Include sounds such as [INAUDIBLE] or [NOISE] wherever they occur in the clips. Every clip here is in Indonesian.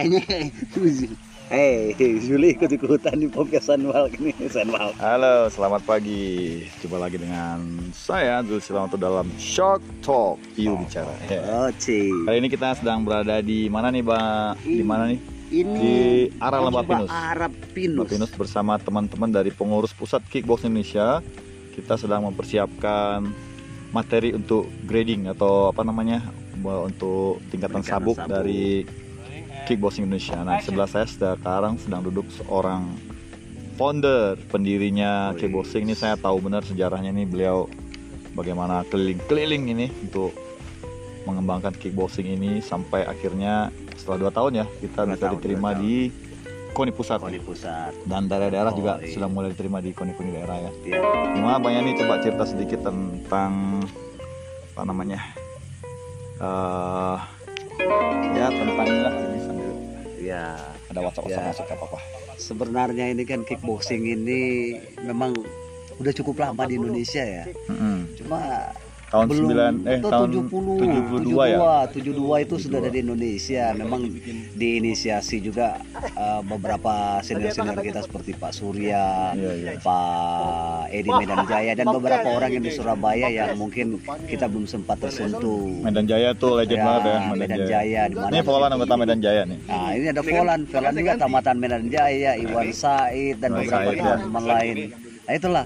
kayaknya Hei, Zuli ikut ikutan di podcast Sanwal ini Sanwal. Halo, selamat pagi. Jumpa lagi dengan saya Zul Silawanto dalam Shark Talk. Iu bicara. Oh, Ci. Kali ini kita sedang berada di mana nih, Pak? Di mana nih? Ini Di arah Lembah Pinus. Arab Pinus. Lembah Pinus bersama teman-teman dari pengurus pusat Kickbox Indonesia. Kita sedang mempersiapkan materi untuk grading atau apa namanya? untuk tingkatan Tingkatan sabuk sabuk. dari Kickboxing Indonesia. Nah, di sebelah saya sekarang sedang duduk seorang founder, pendirinya. Kickboxing. Ini saya tahu benar sejarahnya ini beliau bagaimana keliling-keliling ini untuk mengembangkan kickboxing ini sampai akhirnya setelah dua tahun ya kita bisa tahun, diterima di KONI pusat Oh, di pusat. dan daerah-daerah Oh, juga iya. sudah mulai diterima di KONI-KONI daerah ya. Ya. Gimana Bang Yani coba cerita sedikit tentang apa namanya? eh ya tentang ya. ada WhatsApp WhatsApp Ya. masuk gak apa-apa. Sebenarnya ini kan kickboxing ini memang udah cukup lama di Indonesia ya. Mm-mm. Cuma Tahun belum 9 eh tahun 70, 72 ya. 72 itu sudah ada di Indonesia. Memang diinisiasi juga eh, beberapa senior-senior kita seperti Pak Surya, Iya iya. Pak Edi Medan Jaya dan beberapa orang yang di Surabaya yang mungkin kita belum sempat tersentuh. Medan Jaya tuh legend Ya, banget ya Medan Jaya, di mana Ini Volan anggota Medan Jaya nih. Nah ini ada Volan, Volan juga tamatan Medan Jaya, Iwan Said dan beberapa Said, ya. teman lain. Nah itulah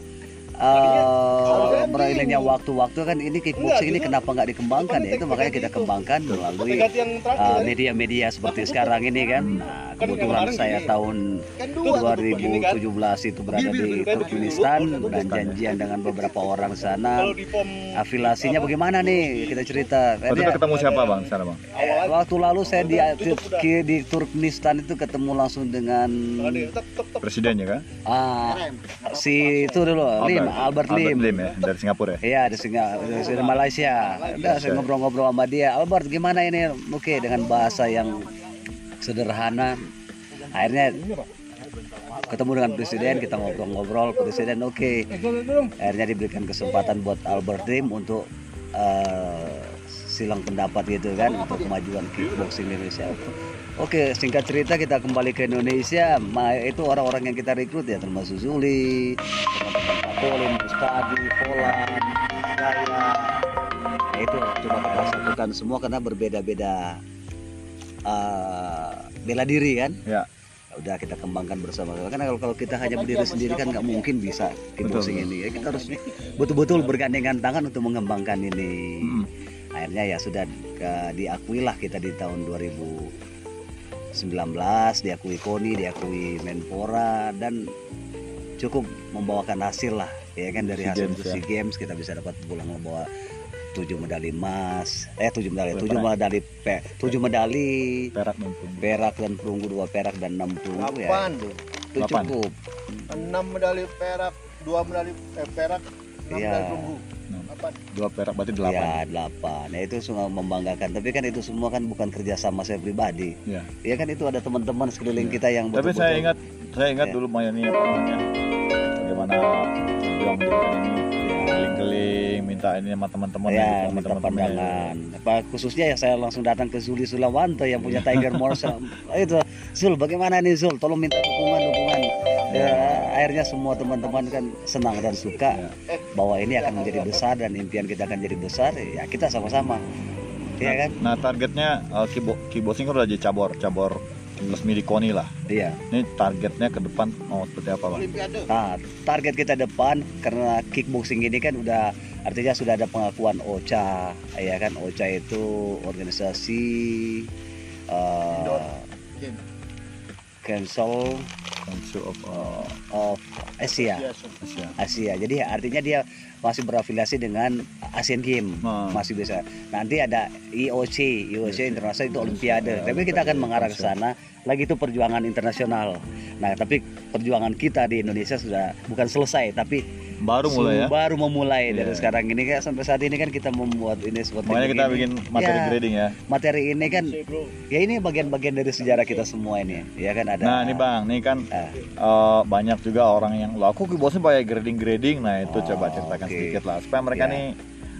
eh beriringnya waktu-waktu kan ini kickboxing ini kenapa nggak dikembangkan ya? Itu makanya kita kembangkan melalui eh, media-media seperti sekarang ini kan. Nah, kebetulan saya tahun 2017 itu berada di Turkmenistan dan janjian dengan beberapa orang sana. Afiliasinya bagaimana nih? Kita cerita. Waktu itu ketemu siapa Bang sana Bang? Eh, Waktu lalu saya di, di, di Turkmenistan itu ketemu langsung dengan Presiden ya kan? ah, si itu dulu Lim Albert, Lim. Lim ya dari Singapura ya. Iya di Singapura, dari Malaysia. Udah saya ngobrol-ngobrol sama dia. Albert gimana ini? Oke dengan bahasa yang sederhana. Akhirnya ketemu dengan presiden kita ngobrol-ngobrol presiden oke. Akhirnya diberikan kesempatan buat Albert Lim untuk eh, silang pendapat gitu kan untuk kemajuan kickboxing Indonesia. Oke, singkat cerita kita kembali ke Indonesia. Ma- itu orang-orang yang kita rekrut ya termasuk Zuli, teman-teman Pak Colin, Bustadi, Polan, Jaya. Nah, itu coba kita satukan semua karena berbeda-beda eh, bela diri kan. Ya. Ya udah kita kembangkan bersama karena kalau, kalau kita hanya berdiri sendiri kan nggak mungkin bisa kickboxing ini ya kita harus betul-betul bergandengan tangan untuk mengembangkan ini Mm. akhirnya ya sudah ke, diakui lah kita di tahun 2019 diakui KONI diakui Menpora dan cukup membawakan hasil lah ya kan dari SEA hasil Games, itu ya. SEA Games kita bisa dapat pulang membawa tujuh medali emas eh tujuh medali tujuh medali pe, tujuh medali Perak mumpung. perak dan perunggu dua perak dan enam perunggu ya itu, cukup enam medali perak dua medali eh, perak enam Iya. medali perunggu. Dua perak berarti delapan. ya delapan ya itu semua membanggakan tapi kan itu semua kan bukan kerja sama saya pribadi Ya. ya kan itu ada teman-teman sekeliling Iya. kita yang Tapi betul-betul saya ingat saya ingat Ya. dulu Mayani apa namanya? Bagaimana berjuang mendirikan ini keliling-keliling minta ini sama teman-teman ya minta teman-teman pandangan apa khususnya ya saya langsung datang ke Zuli Sulawanto yang punya Tiger Morse [LAUGHS] itu Zul bagaimana nih Zul tolong minta dukungan dukungan ya, akhirnya semua teman-teman kan senang dan suka Ya. bahwa ini akan menjadi besar dan impian kita akan jadi besar. Ya kita sama-sama. Ya kan? Nah targetnya uh, kibo, kickboxing kan udah jadi cabur cabur resmi di KONI lah. iya. Ini targetnya ke depan mau seperti apa bang? Olimpiade. Nah, target kita depan karena kickboxing ini kan udah artinya sudah ada pengakuan OCA, ya kan? OCA itu organisasi uh, Game. Council of uh, of Asia. Asia. Asia. Jadi artinya dia masih berafiliasi dengan Asian Games. Nah, Masih bisa. Nanti ada IOC, IOC Iya. Internasional itu Olimpiade. Tapi kita akan mengarah ke sana. Lagi itu perjuangan internasional. Nah, tapi perjuangan kita di Indonesia sudah bukan selesai, tapi baru mulai ya. baru memulai dari Iya. sekarang ini kan sampai saat ini kan kita membuat ini seperti Makanya kita bikin materi Ya, grading ya. Materi ini kan bro. ya ini bagian-bagian dari sejarah kita semua ini. Ya kan ada Nah ini bang, nih kan Ah. uh, banyak juga orang yang lo aku kickboxing pakai grading grading. Nah itu Oh, coba ceritakan. Sedikit lah supaya mereka Ya. nih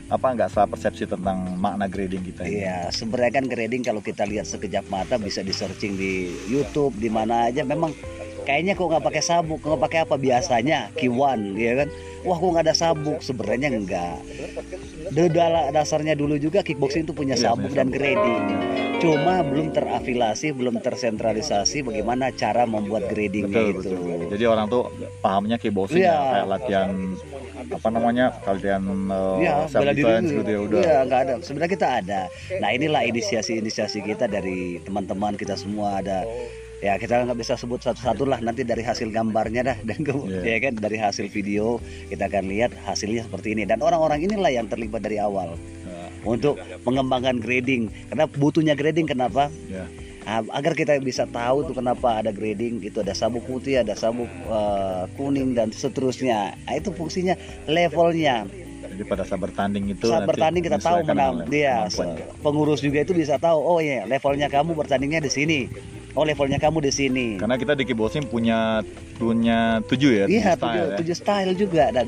apa nggak salah persepsi tentang makna grading kita ini. Iya, sebenarnya kan grading kalau kita lihat sekejap mata bisa di searching di YouTube di mana aja memang kayaknya kok nggak pakai sabuk, nggak pakai apa biasanya Q1 ya kan. Wah, kok nggak ada sabuk? Sebenarnya enggak. Dasarnya dulu juga kickboxing itu punya Iya, sabuk dan grading. Cuma belum terafiliasi, belum tersentralisasi bagaimana cara membuat gradingnya Betul, itu. betul. Jadi orang tuh pahamnya Iya. ya kayak latihan apa namanya latihan uh, Iya, self bela diri gitu ya udah. Iya, nggak ada. Sebenarnya kita ada. Nah, inilah inisiasi-inisiasi kita dari teman-teman kita semua ada. Ya, kita nggak bisa sebut satu-satu lah nanti dari hasil gambarnya dah dan ke, Iya. ya kan dari hasil video kita akan lihat hasilnya seperti ini dan orang-orang inilah yang terlibat dari awal Ya, untuk mengembangkan grading. Karena butuhnya grading kenapa? ya. Ah, agar kita bisa tahu tuh kenapa ada grading itu ada sabuk putih ada sabuk eh, kuning dan seterusnya nah, itu fungsinya levelnya Jadi pada saat bertanding itu saat bertanding kita tahu menang dia pengurus juga itu bisa tahu oh ya levelnya kamu bertandingnya di sini oh levelnya kamu di sini Karena kita di kickboxing punya punya tujuh ya, iya tujuh ya. tujuh style juga nah,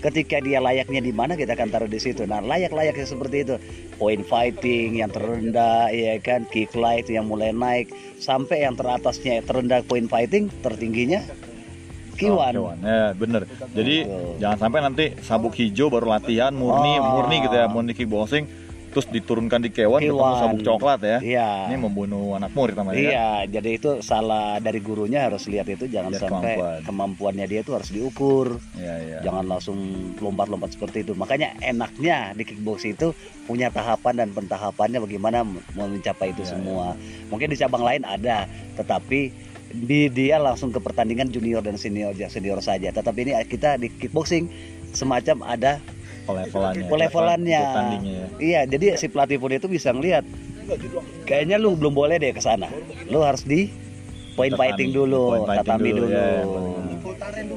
ketika dia layaknya di mana kita akan taruh di situ nah layak layaknya seperti itu point fighting yang terendah ya kan kick light yang mulai naik sampai yang teratasnya terendah point fighting tertingginya kiwan Oh, Kiwan. Ya, bener. Jadi Betul. jangan sampai nanti sabuk hijau baru latihan murni Oh. murni gitu ya, murni kickboxing terus diturunkan di kewan ketemu Kiwan. sabuk coklat ya. iya Ini membunuh anak murid namanya. ya. Iya, jadi itu salah dari gurunya harus lihat itu jangan Lihat sampai kemampuan. kemampuannya dia itu harus diukur. Iya, iya. Jangan langsung lompat-lompat seperti itu. Makanya enaknya di kickboxing itu punya tahapan dan pentahapannya bagaimana mencapai itu Iya, semua. Mungkin di cabang lain ada, tetapi di dia langsung ke pertandingan junior dan senior senior saja. Tetapi ini kita di kickboxing semacam ada Levelannya. levelannya. Ya. Iya, jadi si pelatih pun itu bisa ngelihat kayaknya lu belum boleh deh ke sana. Lu harus di point Tatami. fighting dulu, Point fighting tatami dulu, dulu. ya,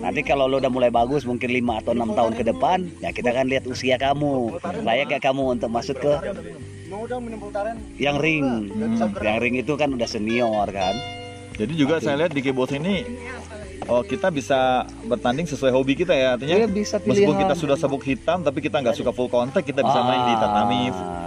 Nanti kalau lu udah mulai bagus mungkin 5 atau enam tahun ke depan, ya kita akan lihat usia kamu. Layak ya kamu untuk masuk ke yang ring. Hmm. Yang ring itu kan udah senior kan. Jadi juga saya lihat di kickboxing ini oh kita bisa bertanding sesuai hobi kita ya artinya Dia bisa meskipun kita sudah sabuk hitam tapi kita nggak suka full contact kita bisa main di Ah, tatami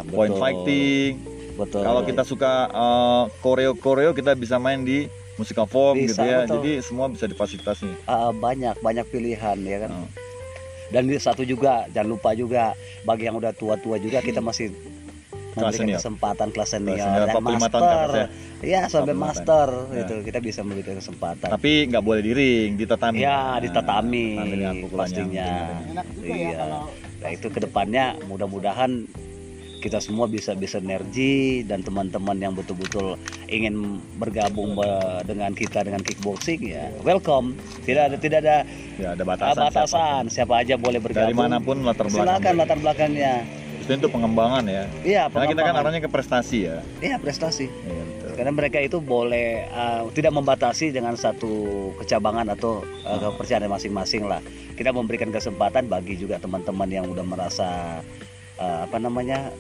point betul. fighting Betul. kalau kita suka uh, koreo koreo kita bisa main di musical form Bisa, gitu ya betul. jadi semua bisa difasilitasi Ah, banyak banyak pilihan ya kan. Oh. Dan satu juga jangan lupa juga bagi yang udah tua-tua juga kita masih Kelas memberikan senior. kesempatan kelas senior, senior, dan 45 tahun ke atas master. ya? Iya, sampai 45 master Ya. itu kita bisa memberikan kesempatan. tapi nggak boleh di ring di tatami ya, di tatami yang pastinya. Enak juga ya Iya. kalau Nah, itu ke depannya mudah-mudahan kita semua bisa bisa sinergi dan teman-teman yang betul-betul ingin bergabung be- dengan kita dengan kickboxing ya welcome tidak ada tidak ada ya ada batasan batasan siapa aja boleh siapa. bergabung dari mana pun latar belakang silakan latar belakangnya itu untuk pengembangan ya iya karena kita kan pengembangan. arahnya ke prestasi ya iya prestasi betul. karena mereka itu boleh uh, tidak membatasi dengan satu kecabangan atau uh, kepercayaan masing-masing lah kita memberikan kesempatan bagi juga teman-teman yang udah merasa uh, apa namanya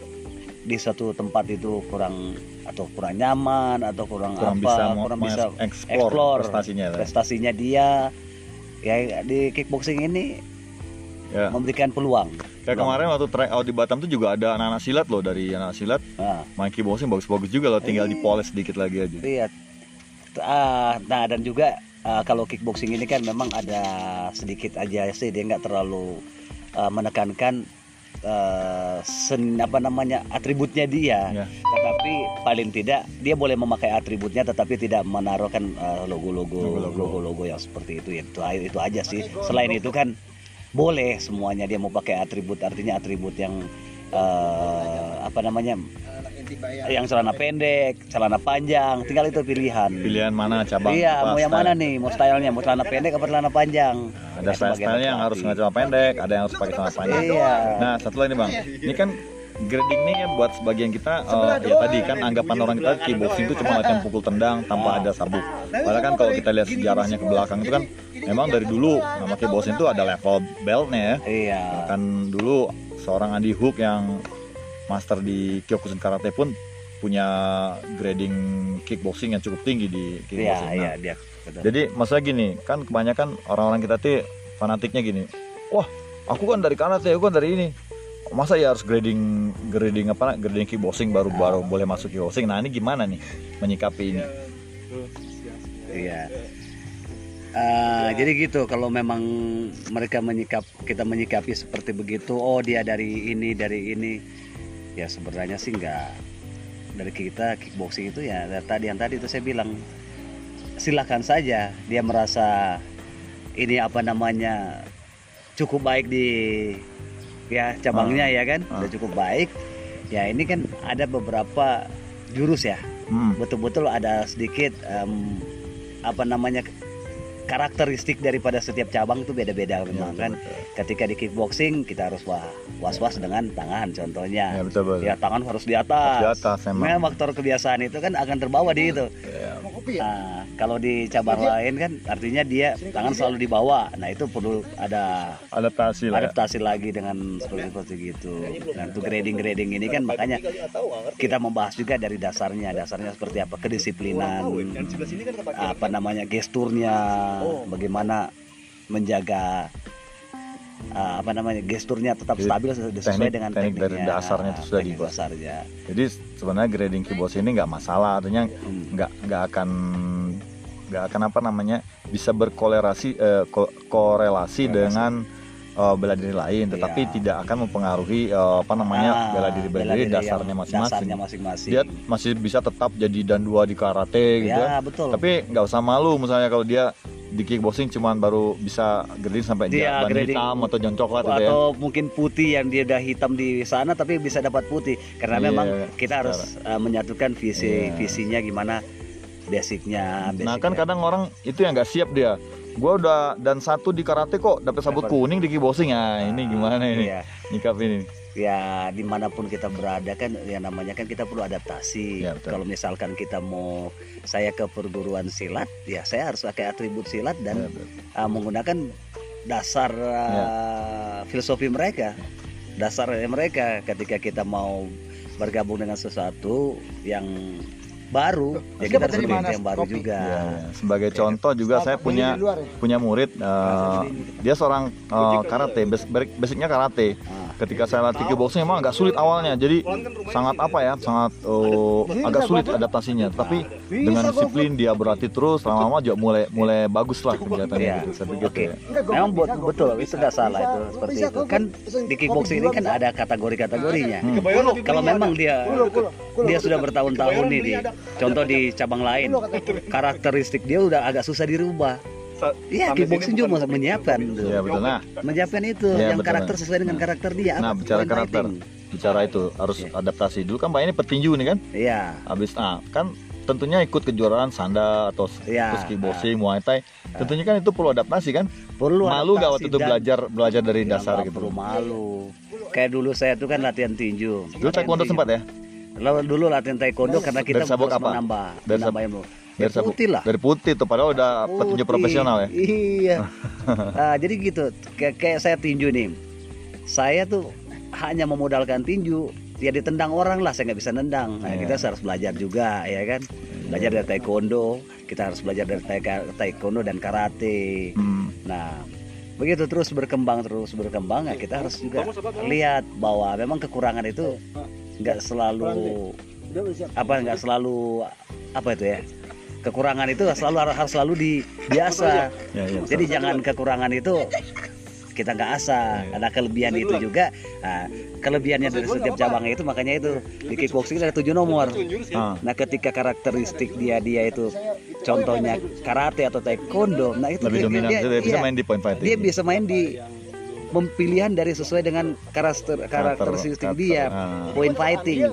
di suatu tempat itu kurang atau kurang nyaman atau kurang, kurang apa bisa kurang bisa explore, explore prestasinya ya. prestasinya dia ya di kickboxing ini Ya. memberikan peluang Kayak kemarin waktu try out di Batam tuh juga ada anak-anak silat loh dari anak silat nah, main kickboxing bagus-bagus juga loh tinggal dipoles sedikit lagi aja. Iya. Ah, nah dan juga ah, kalau kickboxing ini kan memang ada sedikit aja sih dia nggak terlalu ah, menekankan ah, sen apa namanya atributnya dia. Ya. Tetapi paling tidak dia boleh memakai atributnya tetapi tidak menaruhkan logo-logo Logo-logo. logo-logo yang seperti itu. Itu itu aja sih. Selain itu kan boleh semuanya dia mau pakai atribut artinya atribut yang ah, apa namanya yang celana pendek, celana panjang, tinggal itu pilihan. Pilihan mana cabang? Iya, apa, mau yang style. mana nih? Mau stylenya, mau celana pendek apa celana panjang? Ada Ya, sebagai style yang harus nggak celana pendek, ada yang harus pakai celana panjang. Iya. Nah, satu lagi nih bang, ini kan grading ini ya buat sebagian kita eh, ya tadi kan anggapan orang kita kickboxing itu cuma latihan pukul tendang tanpa ada sabuk. Padahal kan kalau kita lihat sejarahnya ke belakang itu kan memang dari dulu nama kickboxing itu ada level beltnya ya. Iya. Kan dulu seorang Andy Hook yang master di Kyokushin Karate pun punya grading kickboxing yang cukup tinggi di Iya, kickboxing. Nah, iya dia. betul. jadi maksudnya gini, kan kebanyakan orang-orang kita tuh fanatiknya gini. Wah, aku kan dari karate, aku kan dari ini. masa ya harus grading grading apa grading kickboxing baru baru boleh masuk kickboxing nah ini gimana nih menyikapi ini Iya. Eh, jadi gitu kalau memang mereka menyikap kita menyikapi seperti begitu oh dia dari ini dari ini ya sebenarnya sih enggak dari kita kickboxing itu ya dari tadi yang tadi itu saya bilang silakan saja dia merasa ini apa namanya cukup baik di ya cabangnya ya kan ah. udah cukup baik ya ini kan ada beberapa jurus ya Hmm, betul-betul ada sedikit em, apa namanya karakteristik daripada setiap cabang itu beda-beda memang betul, kan? ketika di kickboxing kita harus wah was-was dengan tangan ya contohnya betul betul. Ya tangan harus di atas. Di atas emang. Memang faktor kebiasaan itu kan akan terbawa di itu. Ya, Nah, kalau di cabang lain kan artinya dia tangan selalu di bawah nah itu perlu ada adaptasi lah ya. adaptasi lagi dengan seperti seperti gitu. Nah, untuk grading grading ini kan makanya kita membahas juga dari dasarnya, dasarnya seperti apa? Kedisiplinan, apa namanya gesturnya, bagaimana menjaga uh, apa namanya gesturnya tetap Jadi, stabil sesuai teknik- dengan teknik dari dasarnya itu sudah dibahas. dasarnya. jadi sebenarnya grading kickboxing ini nggak masalah artinya Hmm. nggak nggak akan nggak akan apa namanya bisa berkolerasi eh, ko- korelasi dengan eh, bela diri lain tetapi Iya. tidak akan mempengaruhi eh, apa namanya Ah, bela diri bela diri dasarnya masing-masing dia masih bisa tetap jadi dan dua di karate gitu ya betul. tapi nggak usah malu misalnya kalau dia di kickboxing cuman baru bisa grading sampai Dia ban grading- hitam atau jon coklat gitu ya atau mungkin putih yang dia udah hitam di sana tapi bisa dapat putih karena Iya, memang kita secara- harus uh, menyatukan visi Iya. visinya gimana basicnya Nah kan basicnya. kadang orang itu yang nggak siap dia. Gua udah dan satu di karate kok dapat sabut kuning di kickboxing ya. Ini gimana ini? Iya. Nyikap ini. ya di mana pun kita berada kan ya namanya kan kita perlu adaptasi Ya, betul. kalau misalkan kita mau saya ke perguruan silat ya saya harus pakai atribut silat dan Ya, betul. uh, menggunakan dasar uh, filosofi mereka dasar mereka ketika kita mau bergabung dengan sesuatu yang baru ya kita harus dari lebih mana yang baru kopi? juga Ya, ya. Sebagai contoh juga saya punya punya murid eh, dia seorang eh, karate, bas- basicnya karate. Ah. Ketika saya latih kickboxing emang agak sulit awalnya. Jadi sangat apa ya? Sangat eh, agak sulit adaptasinya. Tapi dengan disiplin dia berlatih terus lama-lama juga mulai mulai bagus lah kegiatannya Iya. gitu. Saya pikir Oke, ya. memang buat betul itu nggak salah itu seperti itu. Kan di kickboxing ini kan ada kategori-kategorinya. Kalau memang dia dia sudah bertahun-tahun nih di contoh di cabang lain, karakteristik dia udah agak susah dirubah. Iya, kickboxing juga mau menyiapkan tuh. Iya betul. Nah, Menyiapkan itu Iya, yang betul. karakter sesuai dengan karakter dia. Nah, Apa? bicara karakter, fighting. bicara itu harus adaptasi dulu kan Pak ini petinju nih kan. Iya. Habis ah kan tentunya ikut kejuaraan sanda atau Iya. terus kickboxing, muay thai. Tentunya kan itu perlu adaptasi kan. Perlu Malu adaptasi waktu itu belajar belajar dari Ya, dasar gitu. Perlu malu. Kayak dulu saya tuh kan latihan tinju. Dulu taekwondo sempat ya? Lalu dulu latihan taekwondo karena kita harus apa? menambah, Dari menambah ilmu. Dari Ya, putih lah. Dari putih tuh padahal udah petinju Putih. profesional ya. Iya. [LAUGHS] Nah, jadi gitu. Kayak, kayak saya tinju nih. Saya tuh hanya memodalkan tinju. Ya ditendang orang lah, saya nggak bisa nendang. Nah, Iya. kita harus belajar juga, ya kan? Belajar dari taekwondo. Kita harus belajar dari taekwondo dan karate. Hmm. Nah, begitu terus berkembang terus berkembang, ya kita harus juga lihat bahwa memang kekurangan itu nggak selalu apa nggak selalu apa itu ya kekurangan itu selalu harus selalu di biasa Ya, ya, jadi jangan kekurangan itu kita nggak asa ada kelebihan itu juga. Nah, kelebihannya dari setiap cabang itu makanya itu di kickboxing ada tujuh nomor. Ah. nah ketika karakteristik dia dia itu contohnya karate atau taekwondo nah itu lebih dia- dominan dia- dia, bisa iya, main di point fighting. dia bisa main di pemilihan dari sesuai dengan karakter karakteristik karakter. dia. Ah. point fighting.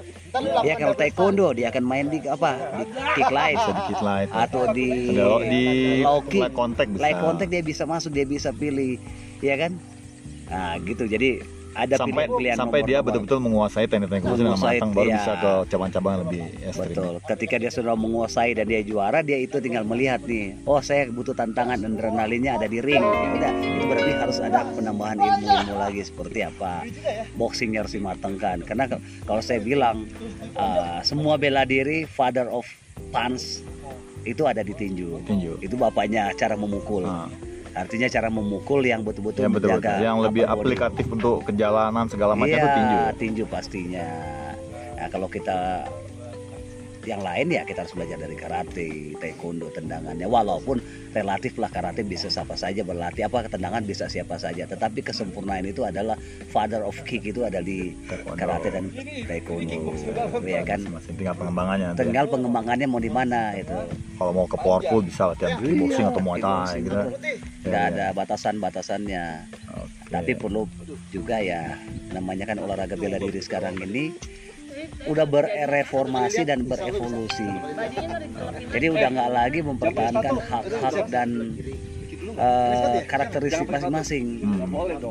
Ya kalau taekwondo dia akan main di apa? Di kick light sedikit lah itu. atau di di low kick. light contact bisa. light contact dia bisa masuk dia bisa pilih. Ya kan? Nah gitu. Jadi ada sampai pilihan sampai dia betul-betul menguasai teknik-teknik kickboxing dengan matang baru iya. bisa ke cabang-cabang lebih ekstrim. Betul. Ketika dia sudah menguasai dan dia juara, dia itu tinggal melihat nih. Oh, saya butuh tantangan adrenalinnya ada di ring. Ya udah, itu berarti harus ada penambahan ilmu-ilmu lagi seperti apa. Boxingnya harus dimatangkan. Karena kalau saya bilang uh, semua bela diri, father of punch itu ada di tinju. Tinju. Itu bapaknya cara memukul. Ah. Artinya cara memukul yang betul-betul yang betul, menjaga yang lebih body. aplikatif untuk kejalanan segala macam iya, itu tinju tinju pastinya nah, kalau kita yang lain ya kita harus belajar dari karate, taekwondo, tendangannya. Walaupun relatif lah karate bisa siapa saja berlatih, apa tendangan bisa siapa saja. Tetapi kesempurnaan itu adalah father of kick itu ada di Taekwondo. karate dan taekwondo, ya kan. masih tinggal pengembangannya ya. Tinggal pengembangannya mau di mana itu. kalau mau ke powerful bisa latihan kickboxing atau muay thai Kickboxing, gitu betul. Ya, Nggak ya. ada batasan-batasannya. Tapi perlu juga ya namanya kan olahraga bela diri sekarang ini udah bereformasi dan berevolusi. Jadi udah nggak lagi mempertahankan hak-hak dan eh, karakteristik masing-masing.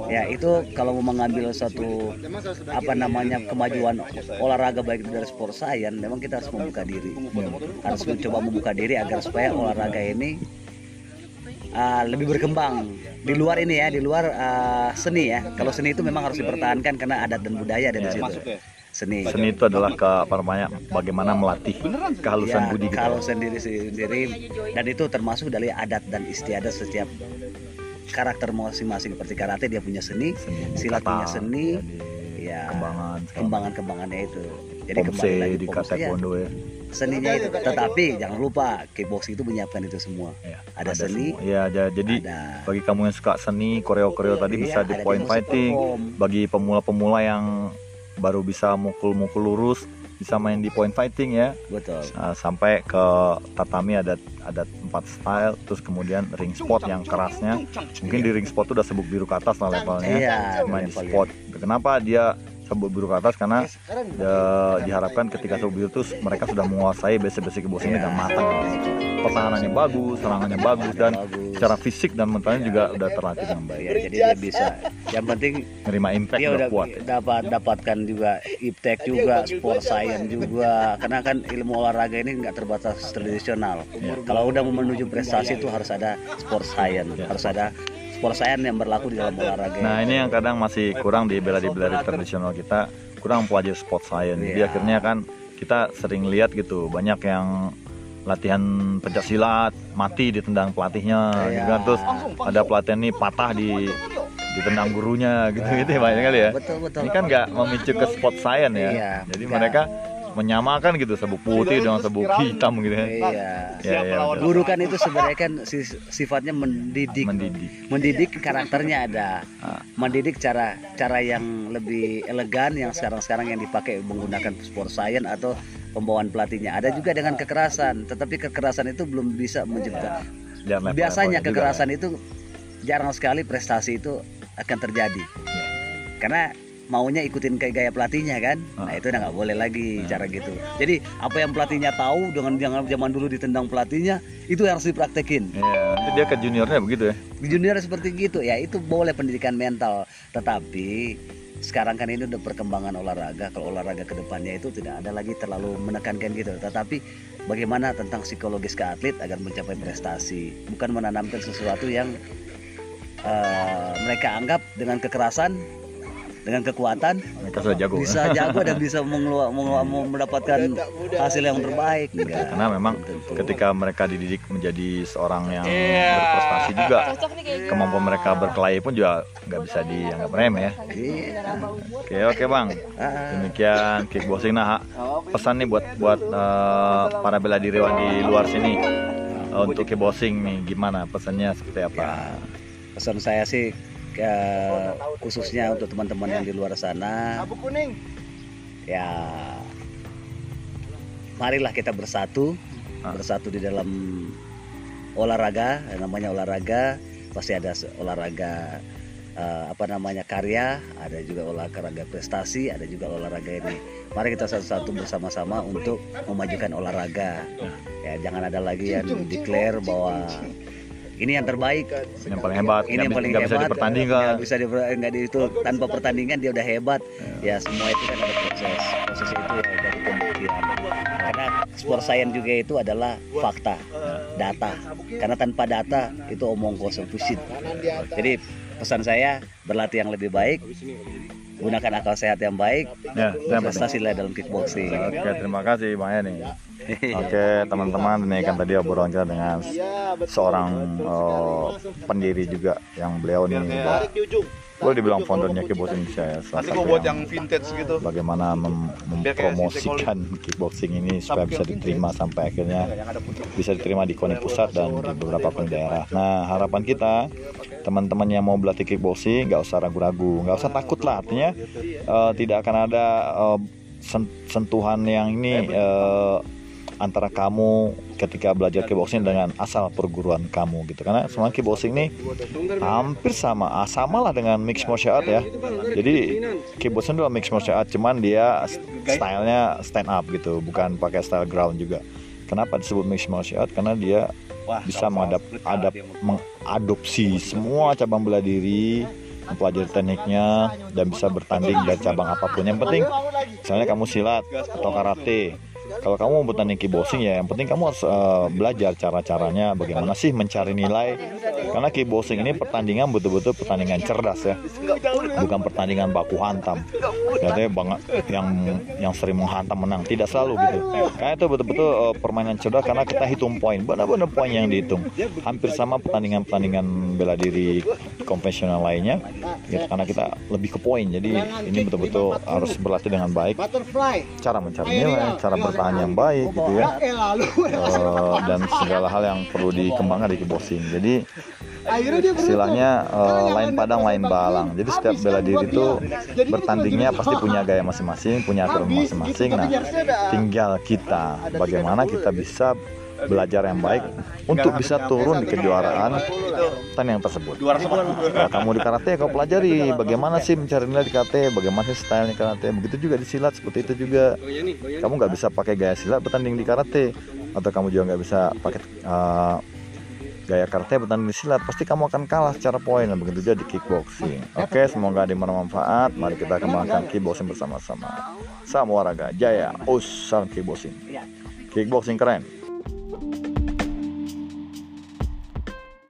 Ya itu kalau mau mengambil suatu apa namanya kemajuan olahraga baik dari sport science, memang kita harus membuka diri, harus mencoba membuka diri agar supaya olahraga ini ah, lebih berkembang di luar ini ya, di luar ah, seni ya. Kalau seni itu memang harus dipertahankan karena adat dan budaya ada di situ. Seni. seni itu adalah ke apa namanya bagaimana melatih kehalusan Ya, budi gitu. kalau sendiri sendiri dan itu termasuk dari adat dan istiadat setiap karakter masing-masing seperti karate dia punya seni, Seni, silat kata, punya seni, ya, ya kembangan segala kembangan-kembangannya itu. Jadi Pomse kembali lagi di pomse, ya, taekwondo ya. seninya itu. Tetapi jangan lupa kickboxing itu menyiapkan itu semua. Ya, Ada seni, semua. Ya, ja- jadi Ada bagi kamu yang suka seni, koreo-koreo tadi Iya, bisa di ada point fighting. Bagi pemula-pemula yang baru bisa mukul-mukul lurus, bisa main di point fighting ya. betul. Nah, sampai ke tatami ada ada empat style, terus kemudian ring spot yang kerasnya. Mungkin di ring spot itu udah sebut biru ke atas lah levelnya. Iya, main di spot. Kenapa dia sebut biru ke atas? Karena ya, diharapkan ketika sebut biru itu mereka sudah menguasai basic-basic Iya. dengan matang. Pertahanannya bagus, serangannya bagus dan secara fisik dan mentalnya juga udah terlatih dengan baik. Ya, jadi dia bisa. Yang penting Nerima impact dia udah kuat. dapat dapatkan juga iptek juga sport science juga karena kan ilmu olahraga ini nggak terbatas tradisional kalau udah mau menuju prestasi itu harus ada sport science Ya. harus ada sport science yang berlaku di dalam olahraga Nah ini yang kadang masih kurang di bela di bela tradisional kita kurang pelajari sport science. Jadi Iya. akhirnya kan kita sering lihat gitu banyak yang latihan pencak silat mati ditendang pelatihnya Iya. gitu kan terus ada pelatihan nih patah di ditendang gurunya gitu gitu ya banyak kali ya. betul betul Ini kan nggak memicu ke sport science ya. Iya, Jadi mereka menyamakan gitu sabuk putih dengan sabuk hitam gitu ya. iya. Ya, ya, guru kan itu sebenarnya kan si- sifatnya mendidik. Mendidik. mendidik karakternya ada. Ah. mendidik cara cara yang lebih elegan yang sekarang-sekarang yang dipakai menggunakan sport science atau pembawaan pelatihnya. Ada juga dengan kekerasan tetapi kekerasan itu belum bisa mencipta biasanya juga. kekerasan itu jarang sekali prestasi itu akan terjadi. Ya. karena maunya ikutin kayak gaya pelatihnya kan? Nah Ah. itu udah nggak boleh lagi cara gitu. Jadi apa yang pelatihnya tahu dengan jangan zaman dulu ditendang pelatihnya itu harus dipraktekin. Ya, dia ke juniornya begitu ya. di junior seperti gitu ya. Itu boleh pendidikan mental. Tetapi sekarang kan ini udah perkembangan olahraga. Kalau olahraga ke depannya itu tidak ada lagi terlalu menekankan gitu. Tetapi bagaimana tentang psikologis ke atlet agar mencapai prestasi? Bukan menanamkan sesuatu yang eh, mereka anggap dengan kekerasan dengan kekuatan Mereka sudah jago. bisa jago dan bisa mengelu- mengelu- mendapatkan hasil yang terbaik. Enggak karena memang Tentu. ketika mereka dididik menjadi seorang yang berprestasi juga kemampuan mereka berkelahi pun juga nggak bisa dianggap remeh ya. Iya. oke oke bang. Ah. demikian kickboxing nah pesan nih buat buat eh, para bela diriwan di luar sini eh, untuk kickboxing nih gimana pesannya seperti apa? Ya, pesan saya sih ke- khususnya untuk teman-teman yang di luar sana. Ya. Marilah kita bersatu. Ah. bersatu di dalam olahraga namanya olahraga. Pasti ada olahraga eh, apa namanya karya ada juga olahraga prestasi ada juga olahraga ini. Mari kita satu-satu bersama-sama untuk memajukan olahraga. Ya jangan ada lagi yang declare bahwa ini yang terbaik. Yang paling hebat ini yang paling nggak bisa hebat. dipertandingkan. Nggak bisa diper, nggak di- itu tanpa pertandingan dia udah hebat. Ya semua itu kan ada proses. Proses itu ya dari pembuktian. Karena sport science juga itu adalah fakta data. Karena tanpa data itu omong kosong bullshit jadi pesan saya berlatih yang lebih baik gunakan akal sehat yang baik Ya, lah dalam kickboxing Oke, terima kasih Bang Yani. Oke, teman-teman, ini kan tadi obrolan kita dengan seorang eh, pendiri juga yang beliau nih di ujung. boleh dibilang foundernya kickboxing Indonesia ya. Salah Nanti satu buat yang yang vintage gitu. bagaimana mem- mempromosikan kickboxing ini supaya bisa diterima sampai akhirnya bisa diterima di KONI pusat dan di beberapa daerah. Nah harapan kita teman-teman yang mau berlatih kickboxing nggak usah ragu-ragu, nggak usah takut lah. Artinya eh, tidak akan ada sen- sentuhan yang ini eh, antara kamu ketika belajar kickboxing dengan asal perguruan kamu gitu. Karena semua kickboxing ini hampir sama ah, sama lah dengan mixed martial art ya. Jadi kickboxing itu mixed martial art cuman dia stylenya stand up gitu. Bukan pakai style ground juga. Kenapa disebut mixed martial art? Karena dia bisa mengadap adap mengadopsi semua cabang bela diri mempelajari tekniknya dan bisa bertanding dari cabang apa pun. Yang penting misalnya kamu silat atau karate kalau kamu mau bertanding kickboxing ya yang penting kamu harus eh, belajar cara-caranya bagaimana sih mencari nilai. Karena kickboxing ini pertandingan betul-betul pertandingan cerdas ya. Bukan pertandingan baku hantam. Jadi banget yang yang sering menghantam menang. Tidak selalu gitu. Karena itu betul-betul eh, permainan cerdas karena kita hitung poin. Benar-benar poin yang dihitung. Hampir sama pertandingan-pertandingan bela diri konvensional lainnya gitu, karena kita lebih ke poin. Jadi ini betul-betul harus berlatih dengan baik. Cara mencari nilai, cara bertahan yang baik gitu ya. Eh, dan segala hal yang perlu dikembangkan di kickboxing. Jadi istilahnya eh, lain padang lain balang. Jadi setiap bela diri itu bertandingnya pasti punya gaya masing-masing, punya aturan masing-masing. Nah, tinggal kita bagaimana kita bisa belajar yang baik untuk bisa turun di kejuaraan pertandingan tersebut. Nah, kamu di karate kau pelajari bagaimana sih mencari nilai di karate, bagaimana sih stylenya karate. Begitu juga di silat seperti itu juga. Kamu nggak bisa pakai gaya silat bertanding di karate, atau kamu juga nggak bisa pakai uh, gaya karate bertanding di silat. Pasti kamu akan kalah secara poin dan begitu juga di kickboxing. Oke, semoga ada bermanfaat. Mari kita kembangkan kickboxing bersama-sama. Salam olahraga jaya, us salam kickboxing. Kickboxing keren. Thank you.